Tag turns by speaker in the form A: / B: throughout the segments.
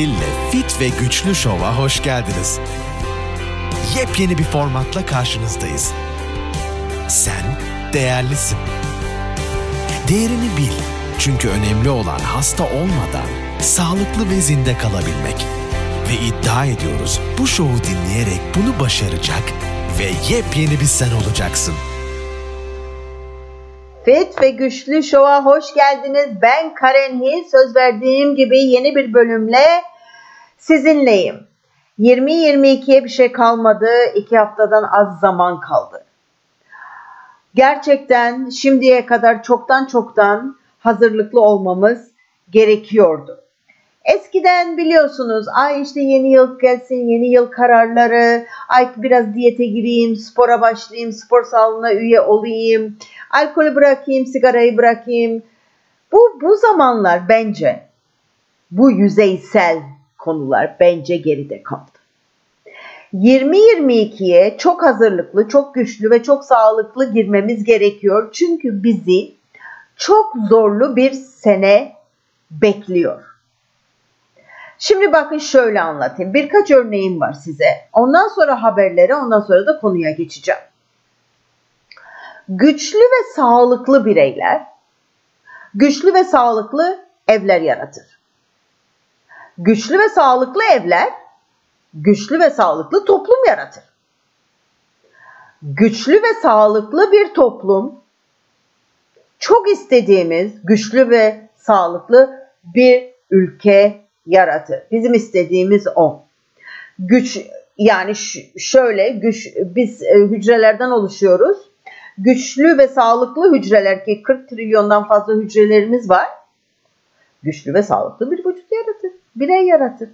A: Hil'le Fit ve Güçlü Şov'a hoş geldiniz. Yepyeni bir formatla karşınızdayız. Sen değerlisin. Değerini bil. Çünkü önemli olan hasta olmadan sağlıklı ve zinde kalabilmek. Ve iddia ediyoruz bu şovu dinleyerek bunu başaracak ve yepyeni bir sen olacaksın.
B: Fit ve Güçlü Show'a hoş geldiniz. Ben Karen Hill. Söz verdiğim gibi yeni bir bölümle sizinleyim. 20-22'ye bir şey kalmadı. İki haftadan az zaman kaldı. Gerçekten şimdiye kadar çoktan çoktan hazırlıklı olmamız gerekiyordu. Eskiden biliyorsunuz ay işte yeni yıl gelsin yeni yıl kararları ay biraz diyete gireyim spora başlayayım spor salonuna üye olayım alkolü bırakayım sigarayı bırakayım bu, bu zamanlar bence bu yüzeysel konular bence geride kaldı. 2022'ye çok hazırlıklı, çok güçlü ve çok sağlıklı girmemiz gerekiyor. Çünkü bizi çok zorlu bir sene bekliyor. Şimdi bakın şöyle anlatayım. Birkaç örneğim var size. Ondan sonra haberlere, ondan sonra da konuya geçeceğim. Güçlü ve sağlıklı bireyler güçlü ve sağlıklı evler yaratır. Güçlü ve sağlıklı evler güçlü ve sağlıklı toplum yaratır. Güçlü ve sağlıklı bir toplum çok istediğimiz güçlü ve sağlıklı bir ülke yaratır. Bizim istediğimiz o. Güç yani şöyle güç biz e, hücrelerden oluşuyoruz. Güçlü ve sağlıklı hücreler ki 40 trilyondan fazla hücrelerimiz var. Güçlü ve sağlıklı bir vücut. Birey yaratır.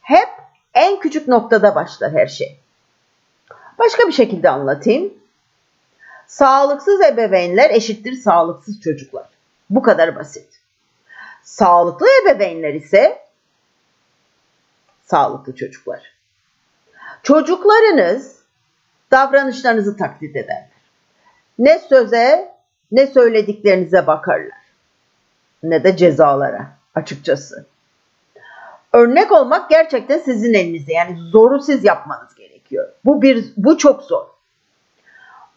B: Hep en küçük noktada başlar her şey. Başka bir şekilde anlatayım. Sağlıksız ebeveynler eşittir sağlıksız çocuklar. Bu kadar basit. Sağlıklı ebeveynler ise sağlıklı çocuklar. Çocuklarınız davranışlarınızı taklit ederler. Ne söze ne söylediklerinize bakarlar. Ne de cezalara açıkçası. Örnek olmak gerçekten sizin elinizde. Yani zoru siz yapmanız gerekiyor. Bu bir bu çok zor.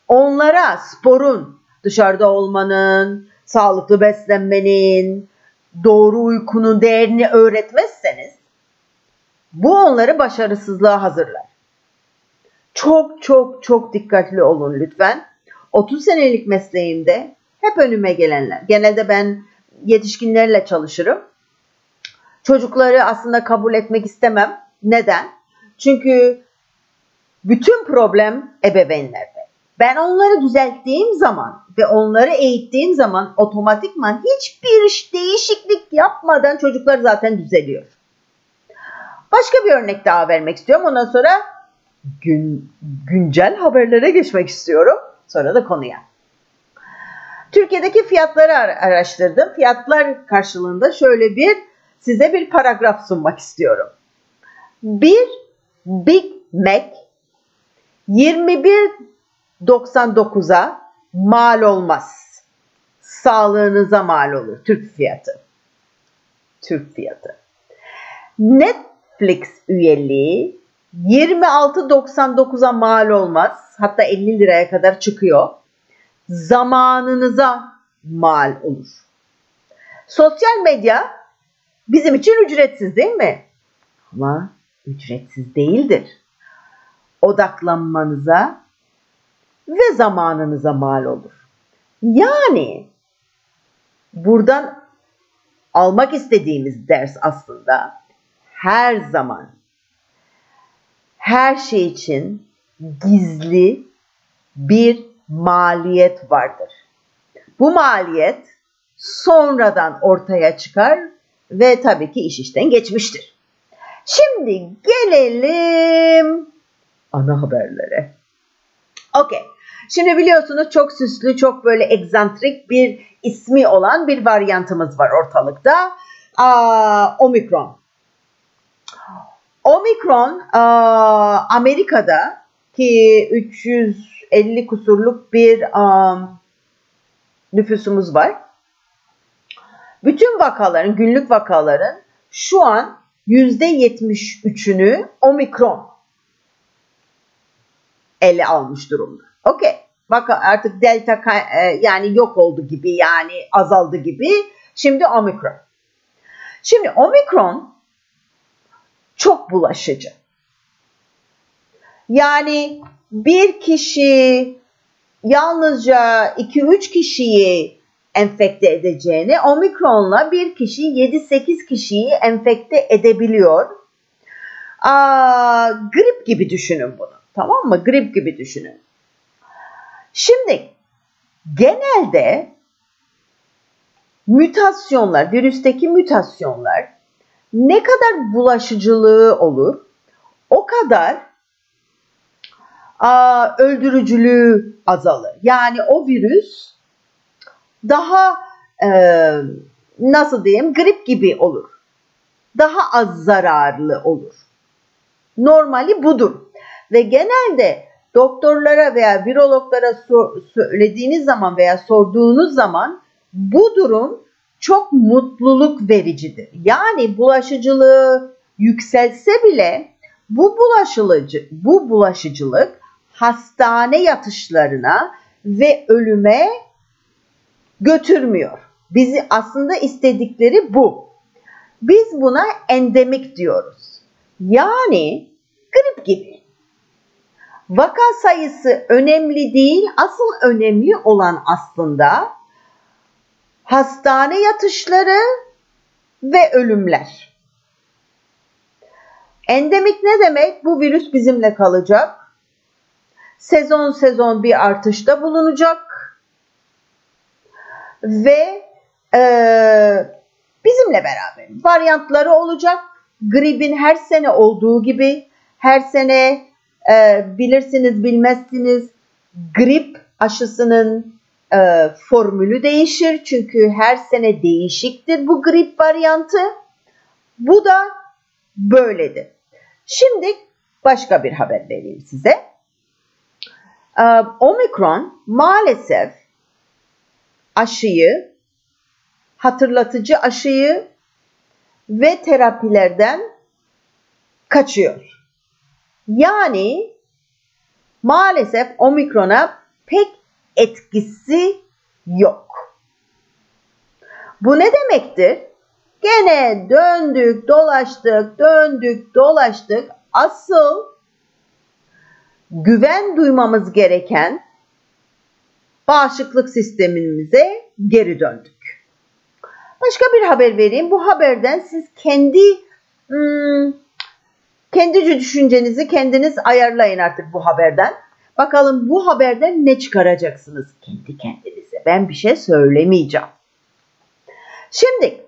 B: Onlara sporun, dışarıda olmanın, sağlıklı beslenmenin, doğru uykunun değerini öğretmezseniz bu onları başarısızlığa hazırlar. Çok çok çok dikkatli olun lütfen. 30 senelik mesleğimde hep önüme gelenler. Genelde ben yetişkinlerle çalışırım. Çocukları aslında kabul etmek istemem. Neden? Çünkü bütün problem ebeveynlerde. Ben onları düzelttiğim zaman ve onları eğittiğim zaman otomatikman hiçbir iş değişiklik yapmadan çocuklar zaten düzeliyor. Başka bir örnek daha vermek istiyorum. Ondan sonra gün, güncel haberlere geçmek istiyorum. Sonra da konuya. Türkiye'deki fiyatları araştırdım. Fiyatlar karşılığında şöyle bir size bir paragraf sunmak istiyorum. Bir Big Mac 21.99'a mal olmaz. Sağlığınıza mal olur. Türk fiyatı. Türk fiyatı. Netflix üyeliği 26.99'a mal olmaz. Hatta 50 liraya kadar çıkıyor. Zamanınıza mal olur. Sosyal medya bizim için ücretsiz değil mi? Ama ücretsiz değildir. Odaklanmanıza ve zamanınıza mal olur. Yani buradan almak istediğimiz ders aslında her zaman her şey için gizli bir maliyet vardır. Bu maliyet sonradan ortaya çıkar ve tabii ki iş işten geçmiştir. Şimdi gelelim ana haberlere. Okey. Şimdi biliyorsunuz çok süslü, çok böyle egzantrik bir ismi olan bir varyantımız var ortalıkta. Aa, Omikron. Omikron Amerika'da ki 350 kusurluk bir nüfusumuz var. Bütün vakaların, günlük vakaların şu an %73'ünü omikron ele almış durumda. Okey. Bak artık delta e, yani yok oldu gibi yani azaldı gibi. Şimdi omikron. Şimdi omikron çok bulaşıcı. Yani bir kişi yalnızca 2-3 kişiyi enfekte edeceğini omikronla bir kişi 7-8 kişiyi enfekte edebiliyor. Aa, grip gibi düşünün bunu. Tamam mı? Grip gibi düşünün. Şimdi genelde mutasyonlar, virüsteki mutasyonlar ne kadar bulaşıcılığı olur o kadar aa, öldürücülüğü azalır. Yani o virüs daha e, nasıl diyeyim grip gibi olur. Daha az zararlı olur. Normali budur. Ve genelde doktorlara veya virologlara sor, söylediğiniz zaman veya sorduğunuz zaman bu durum çok mutluluk vericidir. Yani bulaşıcılığı yükselse bile bu bulaşıcı bu bulaşıcılık hastane yatışlarına ve ölüme götürmüyor. Bizi aslında istedikleri bu. Biz buna endemik diyoruz. Yani grip gibi. Vaka sayısı önemli değil, asıl önemli olan aslında hastane yatışları ve ölümler. Endemik ne demek? Bu virüs bizimle kalacak. Sezon sezon bir artışta bulunacak. Ve e, bizimle beraber varyantları olacak. Gripin her sene olduğu gibi her sene e, bilirsiniz bilmezsiniz grip aşısının e, formülü değişir. Çünkü her sene değişiktir bu grip varyantı. Bu da böyledir. Şimdi başka bir haber vereyim size. Ee, Omikron maalesef aşıyı, hatırlatıcı aşıyı ve terapilerden kaçıyor. Yani maalesef omikrona pek etkisi yok. Bu ne demektir? Gene döndük, dolaştık, döndük, dolaştık. Asıl güven duymamız gereken bağışıklık sistemimize geri döndük. Başka bir haber vereyim. Bu haberden siz kendi hmm, kendi düşüncenizi kendiniz ayarlayın artık bu haberden. Bakalım bu haberden ne çıkaracaksınız kendi kendinize. Ben bir şey söylemeyeceğim. Şimdi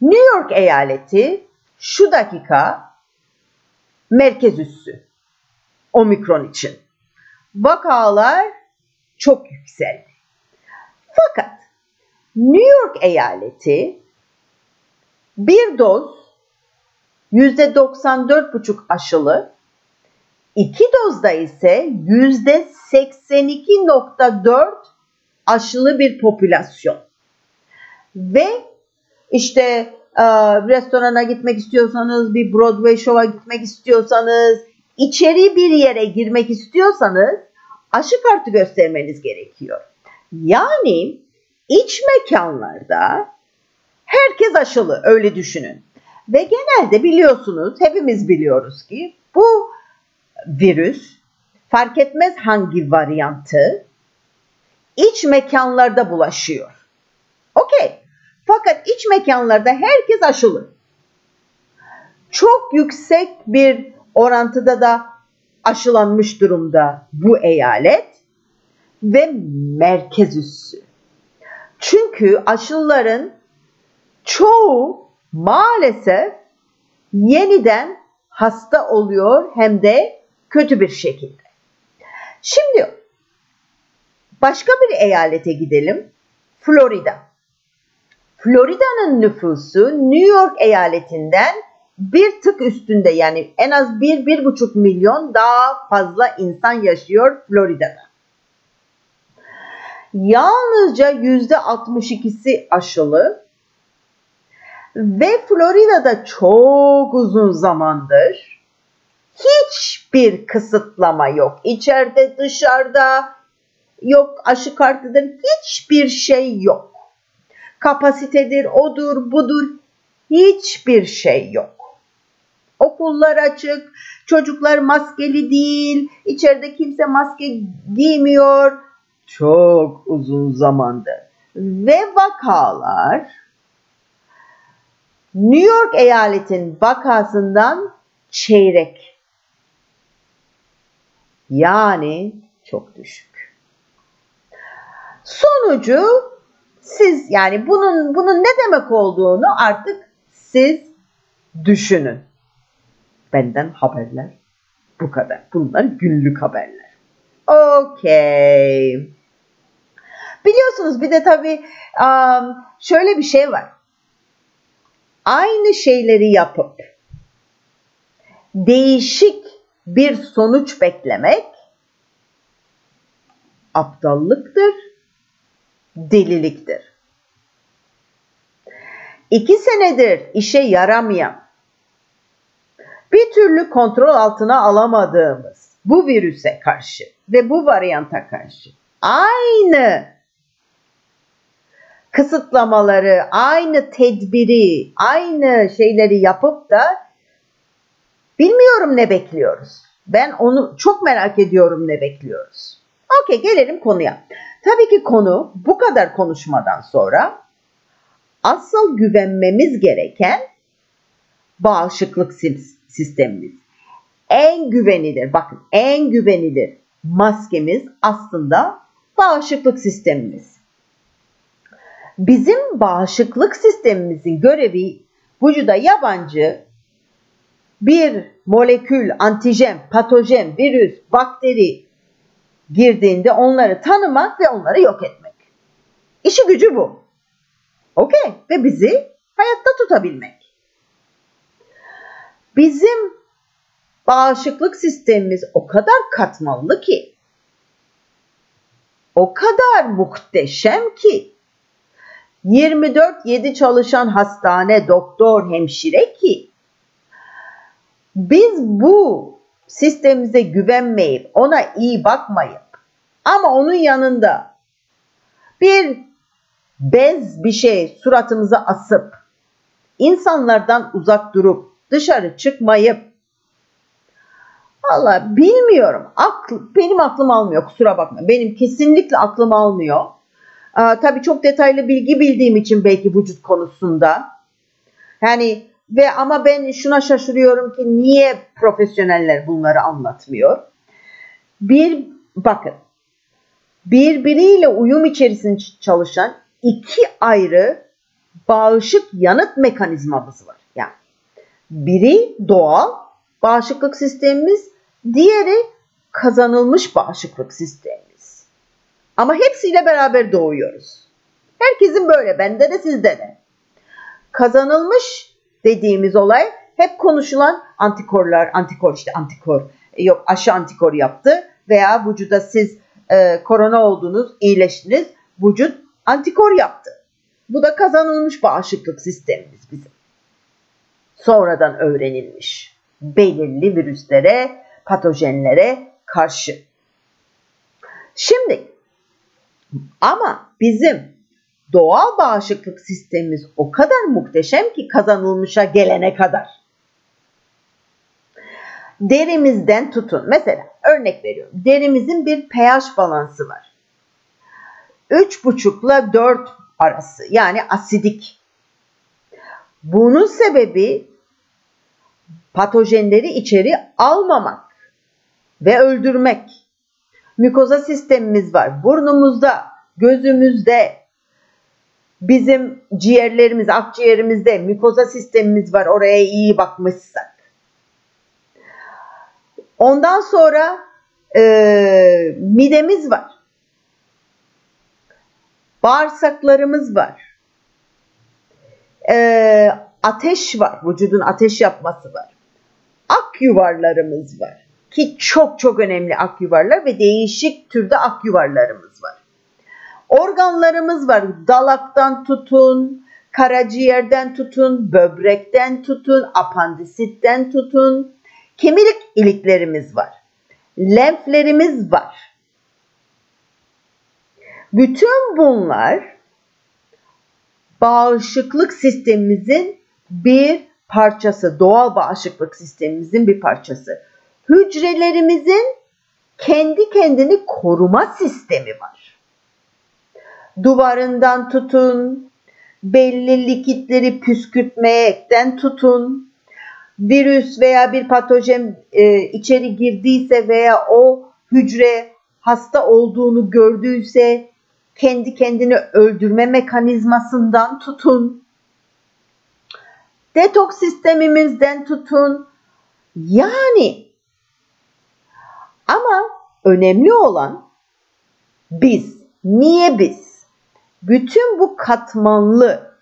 B: New York eyaleti şu dakika merkez üssü omikron için. Vakalar çok yükseldi. Fakat New York eyaleti bir doz %94,5 aşılı, iki dozda ise %82,4 aşılı bir popülasyon. Ve işte e, restorana gitmek istiyorsanız, bir Broadway show'a gitmek istiyorsanız, içeri bir yere girmek istiyorsanız aşı kartı göstermeniz gerekiyor. Yani iç mekanlarda herkes aşılı öyle düşünün. Ve genelde biliyorsunuz, hepimiz biliyoruz ki bu virüs fark etmez hangi varyantı iç mekanlarda bulaşıyor. Okey. Fakat iç mekanlarda herkes aşılı. Çok yüksek bir orantıda da aşılanmış durumda bu eyalet ve merkez üssü. Çünkü aşıların çoğu maalesef yeniden hasta oluyor hem de kötü bir şekilde. Şimdi başka bir eyalete gidelim. Florida. Florida'nın nüfusu New York eyaletinden bir tık üstünde yani en az bir bir buçuk milyon daha fazla insan yaşıyor Florida'da. Yalnızca yüzde 62'si aşılı Ve Florida'da çok uzun zamandır hiçbir kısıtlama yok. İçeride, dışarıda yok aşı kartıdır. Hiçbir şey yok. Kapasitedir, odur, budur. Hiçbir şey yok. Okullar açık, çocuklar maskeli değil, içeride kimse maske giymiyor. Çok uzun zamandır. Ve vakalar New York eyaletin vakasından çeyrek. Yani çok düşük. Sonucu siz yani bunun bunun ne demek olduğunu artık siz düşünün. Benden haberler bu kadar. Bunlar günlük haberler. Okey. Biliyorsunuz bir de tabii şöyle bir şey var. Aynı şeyleri yapıp değişik bir sonuç beklemek aptallıktır, deliliktir. İki senedir işe yaramayan, bir türlü kontrol altına alamadığımız bu virüse karşı ve bu varyanta karşı aynı kısıtlamaları, aynı tedbiri, aynı şeyleri yapıp da bilmiyorum ne bekliyoruz. Ben onu çok merak ediyorum ne bekliyoruz. Okey gelelim konuya. Tabii ki konu bu kadar konuşmadan sonra asıl güvenmemiz gereken bağışıklık sistemimiz. En güvenilir, bakın en güvenilir maskemiz aslında bağışıklık sistemimiz. Bizim bağışıklık sistemimizin görevi vücuda yabancı bir molekül, antijen, patojen, virüs, bakteri girdiğinde onları tanımak ve onları yok etmek. İşi gücü bu. Okey. Ve bizi hayatta tutabilmek. Bizim bağışıklık sistemimiz o kadar katmanlı ki, o kadar muhteşem ki, 24-7 çalışan hastane, doktor, hemşire ki, biz bu sistemimize güvenmeyip, ona iyi bakmayıp, ama onun yanında bir bez bir şey suratımıza asıp, insanlardan uzak durup, dışarı çıkmayıp, Valla bilmiyorum. Akl, benim aklım almıyor kusura bakma. Benim kesinlikle aklım almıyor. Aa, tabii çok detaylı bilgi bildiğim için belki vücut konusunda. Yani ve ama ben şuna şaşırıyorum ki niye profesyoneller bunları anlatmıyor? Bir bakın birbiriyle uyum içerisinde çalışan iki ayrı bağışık yanıt mekanizmamız var. Yani biri doğal bağışıklık sistemimiz, diğeri kazanılmış bağışıklık sistemimiz. Ama hepsiyle beraber doğuyoruz. Herkesin böyle, bende de sizde de. Kazanılmış dediğimiz olay hep konuşulan antikorlar, antikor işte antikor, yok aşı antikor yaptı veya vücuda siz e, korona oldunuz, iyileştiniz, vücut antikor yaptı. Bu da kazanılmış bağışıklık sistemimiz bizim. Sonradan öğrenilmiş belirli virüslere, patojenlere karşı. Şimdi ama bizim doğal bağışıklık sistemimiz o kadar muhteşem ki kazanılmışa gelene kadar. Derimizden tutun. Mesela örnek veriyorum. Derimizin bir pH balansı var. 3,5 ile 4 arası yani asidik. Bunun sebebi patojenleri içeri almamak ve öldürmek. Mikoza sistemimiz var. Burnumuzda, gözümüzde, bizim ciğerlerimiz, akciğerimizde mikoza sistemimiz var. Oraya iyi bakmışsak. Ondan sonra e, midemiz var. Bağırsaklarımız var. E, ateş var. Vücudun ateş yapması var. Ak yuvarlarımız var. Ki çok çok önemli ak yuvarlar ve değişik türde ak yuvarlarımız var. Organlarımız var. Dalaktan tutun, Karaciğerden tutun, böbrekten tutun, apandisitten tutun. Kemirik iliklerimiz var. Lenflerimiz var. Bütün bunlar bağışıklık sistemimizin bir parçası, doğal bağışıklık sistemimizin bir parçası. Hücrelerimizin kendi kendini koruma sistemi var. Duvarından tutun, belli likitleri püskürtmeyekten tutun, virüs veya bir patojen e, içeri girdiyse veya o hücre hasta olduğunu gördüyse kendi kendini öldürme mekanizmasından tutun. Detoks sistemimizden tutun. Yani ama önemli olan biz. Niye biz? Bütün bu katmanlı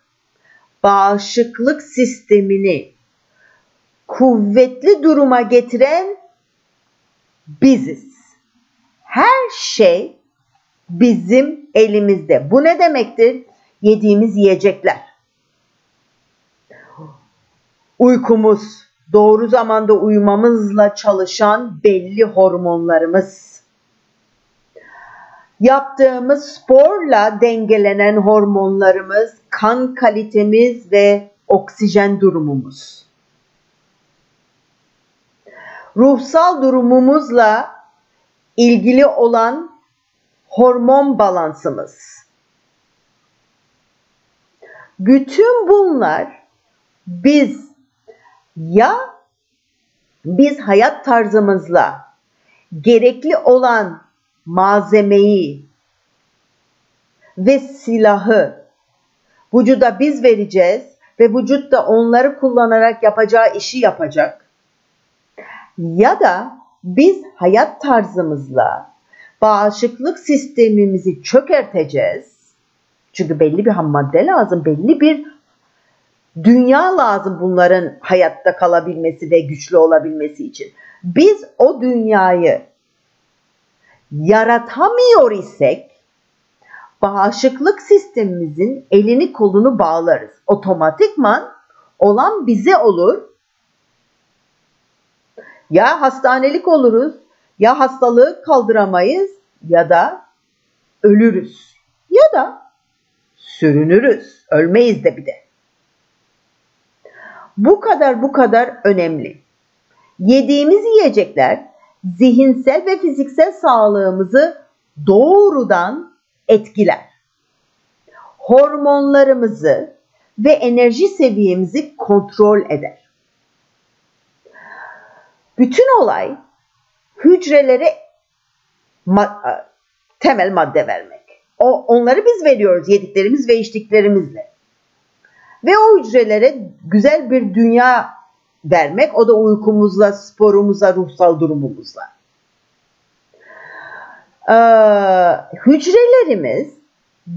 B: bağışıklık sistemini kuvvetli duruma getiren biziz. Her şey bizim elimizde. Bu ne demektir? Yediğimiz yiyecekler. Uykumuz, doğru zamanda uyumamızla çalışan belli hormonlarımız. Yaptığımız sporla dengelenen hormonlarımız, kan kalitemiz ve oksijen durumumuz. Ruhsal durumumuzla ilgili olan hormon balansımız. Bütün bunlar biz ya biz hayat tarzımızla gerekli olan malzemeyi ve silahı vücuda biz vereceğiz ve vücut da onları kullanarak yapacağı işi yapacak. Ya da biz hayat tarzımızla bağışıklık sistemimizi çökerteceğiz. Çünkü belli bir ham madde lazım, belli bir dünya lazım bunların hayatta kalabilmesi ve güçlü olabilmesi için. Biz o dünyayı yaratamıyor isek bağışıklık sistemimizin elini kolunu bağlarız. Otomatikman olan bize olur. Ya hastanelik oluruz ya hastalığı kaldıramayız ya da ölürüz ya da sürünürüz. Ölmeyiz de bir de. Bu kadar bu kadar önemli. Yediğimiz yiyecekler zihinsel ve fiziksel sağlığımızı doğrudan etkiler. Hormonlarımızı ve enerji seviyemizi kontrol eder. Bütün olay hücrelere ma- temel madde vermek. O onları biz veriyoruz yediklerimiz ve içtiklerimizle. Ve o hücrelere güzel bir dünya vermek. O da uykumuzla, sporumuzla, ruhsal durumumuzla. Ee, hücrelerimiz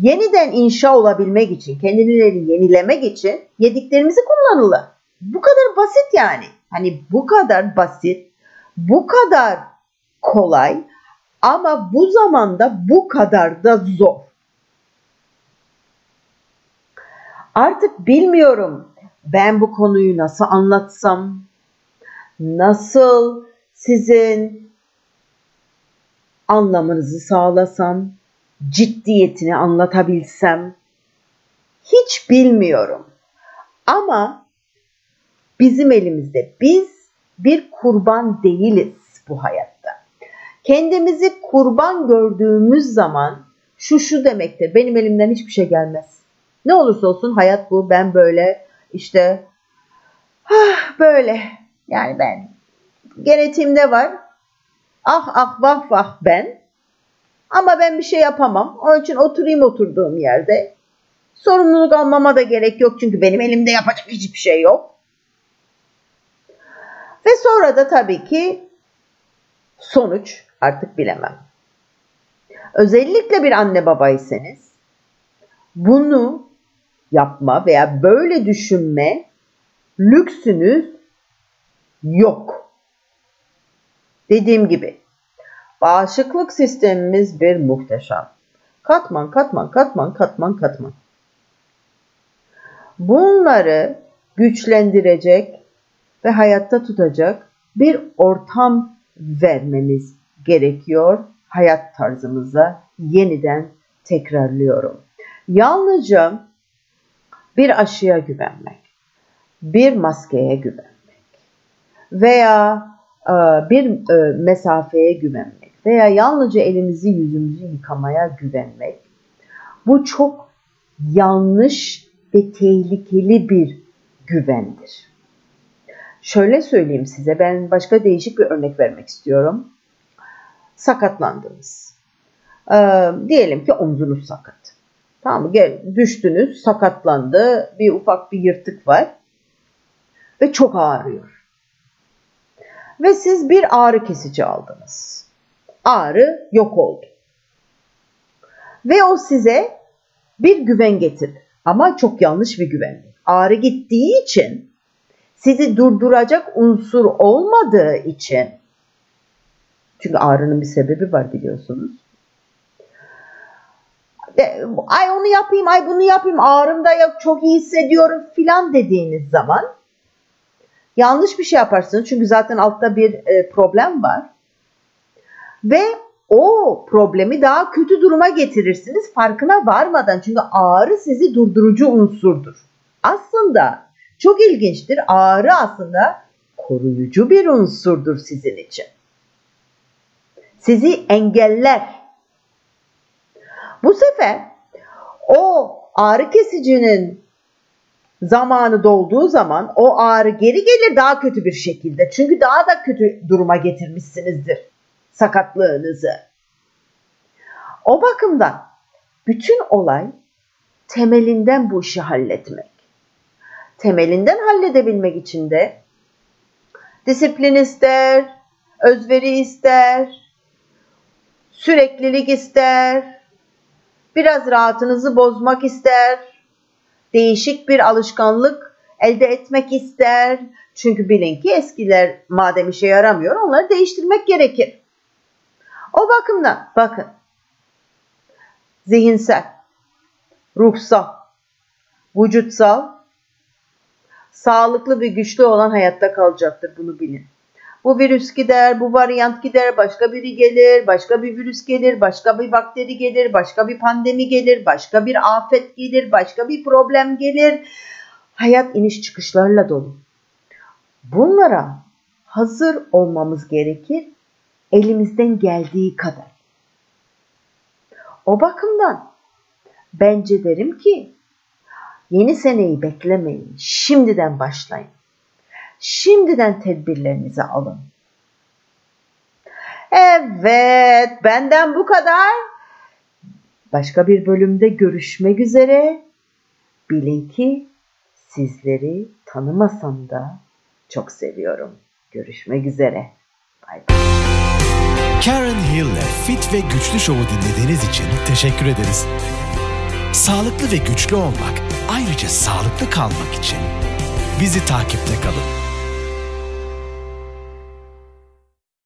B: yeniden inşa olabilmek için, kendilerini yenilemek için yediklerimizi kullanırlar. Bu kadar basit yani. Hani bu kadar basit, bu kadar kolay ama bu zamanda bu kadar da zor. Artık bilmiyorum ben bu konuyu nasıl anlatsam, nasıl sizin anlamınızı sağlasam, ciddiyetini anlatabilsem hiç bilmiyorum. Ama bizim elimizde biz bir kurban değiliz bu hayatta. Kendimizi kurban gördüğümüz zaman şu şu demektir. Benim elimden hiçbir şey gelmez. Ne olursa olsun hayat bu. Ben böyle işte ah böyle yani ben genetiğimde var. Ah ah vah vah ben. Ama ben bir şey yapamam. Onun için oturayım oturduğum yerde. Sorumluluk almama da gerek yok çünkü benim elimde yapacak hiçbir şey yok. Ve sonra da tabii ki sonuç artık bilemem. Özellikle bir anne babaysanız bunu yapma veya böyle düşünme lüksünüz yok. Dediğim gibi bağışıklık sistemimiz bir muhteşem. Katman, katman, katman, katman, katman. Bunları güçlendirecek ve hayatta tutacak bir ortam vermemiz gerekiyor hayat tarzımıza yeniden tekrarlıyorum. Yalnızca bir aşıya güvenmek, bir maskeye güvenmek veya e, bir e, mesafeye güvenmek veya yalnızca elimizi yüzümüzü yıkamaya güvenmek bu çok yanlış ve tehlikeli bir güvendir. Şöyle söyleyeyim size ben başka değişik bir örnek vermek istiyorum. Sakatlandınız. Ee, diyelim ki omzunuz sakat. Tamam mı? Düştünüz, sakatlandı, bir ufak bir yırtık var ve çok ağrıyor. Ve siz bir ağrı kesici aldınız. Ağrı yok oldu. Ve o size bir güven getirir. Ama çok yanlış bir güven. Ağrı gittiği için sizi durduracak unsur olmadığı için çünkü ağrının bir sebebi var biliyorsunuz. Ay onu yapayım, ay bunu yapayım, ağrım da yok, çok iyi hissediyorum filan dediğiniz zaman yanlış bir şey yaparsınız. Çünkü zaten altta bir e, problem var. Ve o problemi daha kötü duruma getirirsiniz farkına varmadan. Çünkü ağrı sizi durdurucu unsurdur. Aslında çok ilginçtir. Ağrı aslında koruyucu bir unsurdur sizin için. Sizi engeller. Bu sefer o ağrı kesicinin zamanı dolduğu zaman o ağrı geri gelir daha kötü bir şekilde. Çünkü daha da kötü duruma getirmişsinizdir sakatlığınızı. O bakımdan bütün olay temelinden bu işi halletmek. Temelinden halledebilmek için de disiplin ister, özveri ister, süreklilik ister, biraz rahatınızı bozmak ister, değişik bir alışkanlık elde etmek ister. Çünkü bilin ki eskiler madem işe yaramıyor onları değiştirmek gerekir. O bakımdan bakın zihinsel, ruhsal, vücutsal, sağlıklı ve güçlü olan hayatta kalacaktır bunu bilin. Bu virüs gider, bu varyant gider, başka biri gelir, başka bir virüs gelir, başka bir bakteri gelir, başka bir pandemi gelir, başka bir afet gelir, başka bir problem gelir. Hayat iniş çıkışlarla dolu. Bunlara hazır olmamız gerekir elimizden geldiği kadar. O bakımdan bence derim ki yeni seneyi beklemeyin. Şimdiden başlayın. Şimdiden tedbirlerinizi alın. Evet, benden bu kadar. Başka bir bölümde görüşmek üzere. Bilin ki sizleri tanımasam da çok seviyorum. Görüşmek üzere. Bay bay.
A: Karen Hill'le Fit ve Güçlü Show'u dinlediğiniz için teşekkür ederiz. Sağlıklı ve güçlü olmak, ayrıca sağlıklı kalmak için bizi takipte kalın.